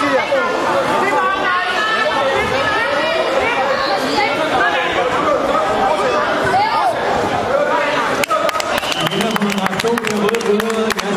谢谢。